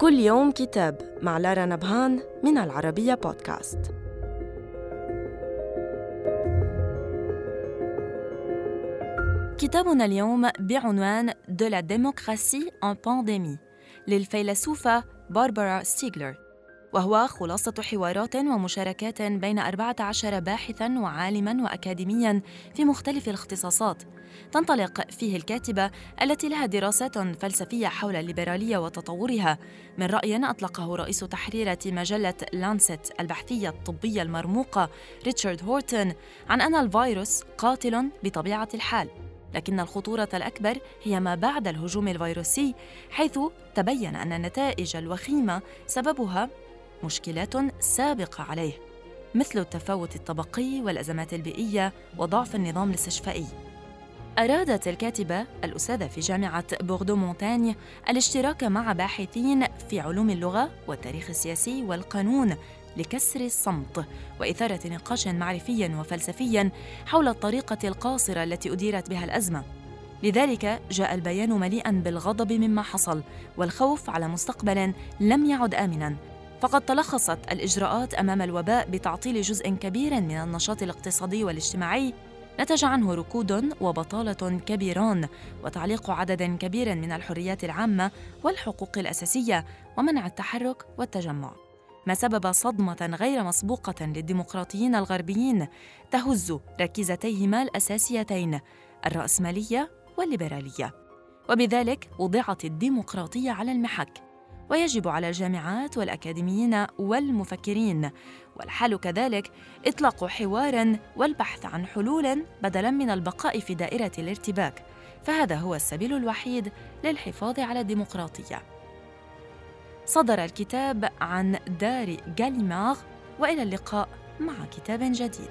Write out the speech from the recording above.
كل يوم كتاب مع لارا نبهان من العربية بودكاست. كتابنا اليوم بعنوان De la démocratie en pandémie. للفيلسوفة باربرا ستيغلر وهو خلاصة حوارات ومشاركات بين 14 باحثاً وعالماً وأكاديمياً في مختلف الاختصاصات. تنطلق فيه الكاتبة التي لها دراسات فلسفية حول الليبرالية وتطورها. من رأي أطلقه رئيس تحريرة مجلة لانست البحثية الطبية المرموقة ريتشارد هورتون عن أن الفيروس قاتل بطبيعة الحال. لكن الخطورة الأكبر هي ما بعد الهجوم الفيروسي حيث تبين أن النتائج الوخيمة سببها مشكلات سابقة عليه مثل التفاوت الطبقي والأزمات البيئية وضعف النظام الاستشفائي. أرادت الكاتبة الأستاذة في جامعة بوردو مونتاني الاشتراك مع باحثين في علوم اللغة والتاريخ السياسي والقانون لكسر الصمت وإثارة نقاش معرفي وفلسفي حول الطريقة القاصرة التي أديرت بها الأزمة. لذلك جاء البيان مليئا بالغضب مما حصل والخوف على مستقبل لم يعد آمنا. فقد تلخصت الإجراءات أمام الوباء بتعطيل جزء كبير من النشاط الاقتصادي والاجتماعي نتج عنه ركود وبطالة كبيران وتعليق عدد كبير من الحريات العامة والحقوق الأساسية ومنع التحرك والتجمع. ما سبب صدمة غير مسبوقة للديمقراطيين الغربيين تهز ركيزتيهما الأساسيتين الرأسمالية والليبرالية. وبذلك وضعت الديمقراطية على المحك. ويجب على الجامعات والأكاديميين والمفكرين. والحال كذلك إطلاق حوار والبحث عن حلول بدلاً من البقاء في دائرة الارتباك. فهذا هو السبيل الوحيد للحفاظ على الديمقراطية. صدر الكتاب عن دار غاليماغ وإلى اللقاء مع كتاب جديد.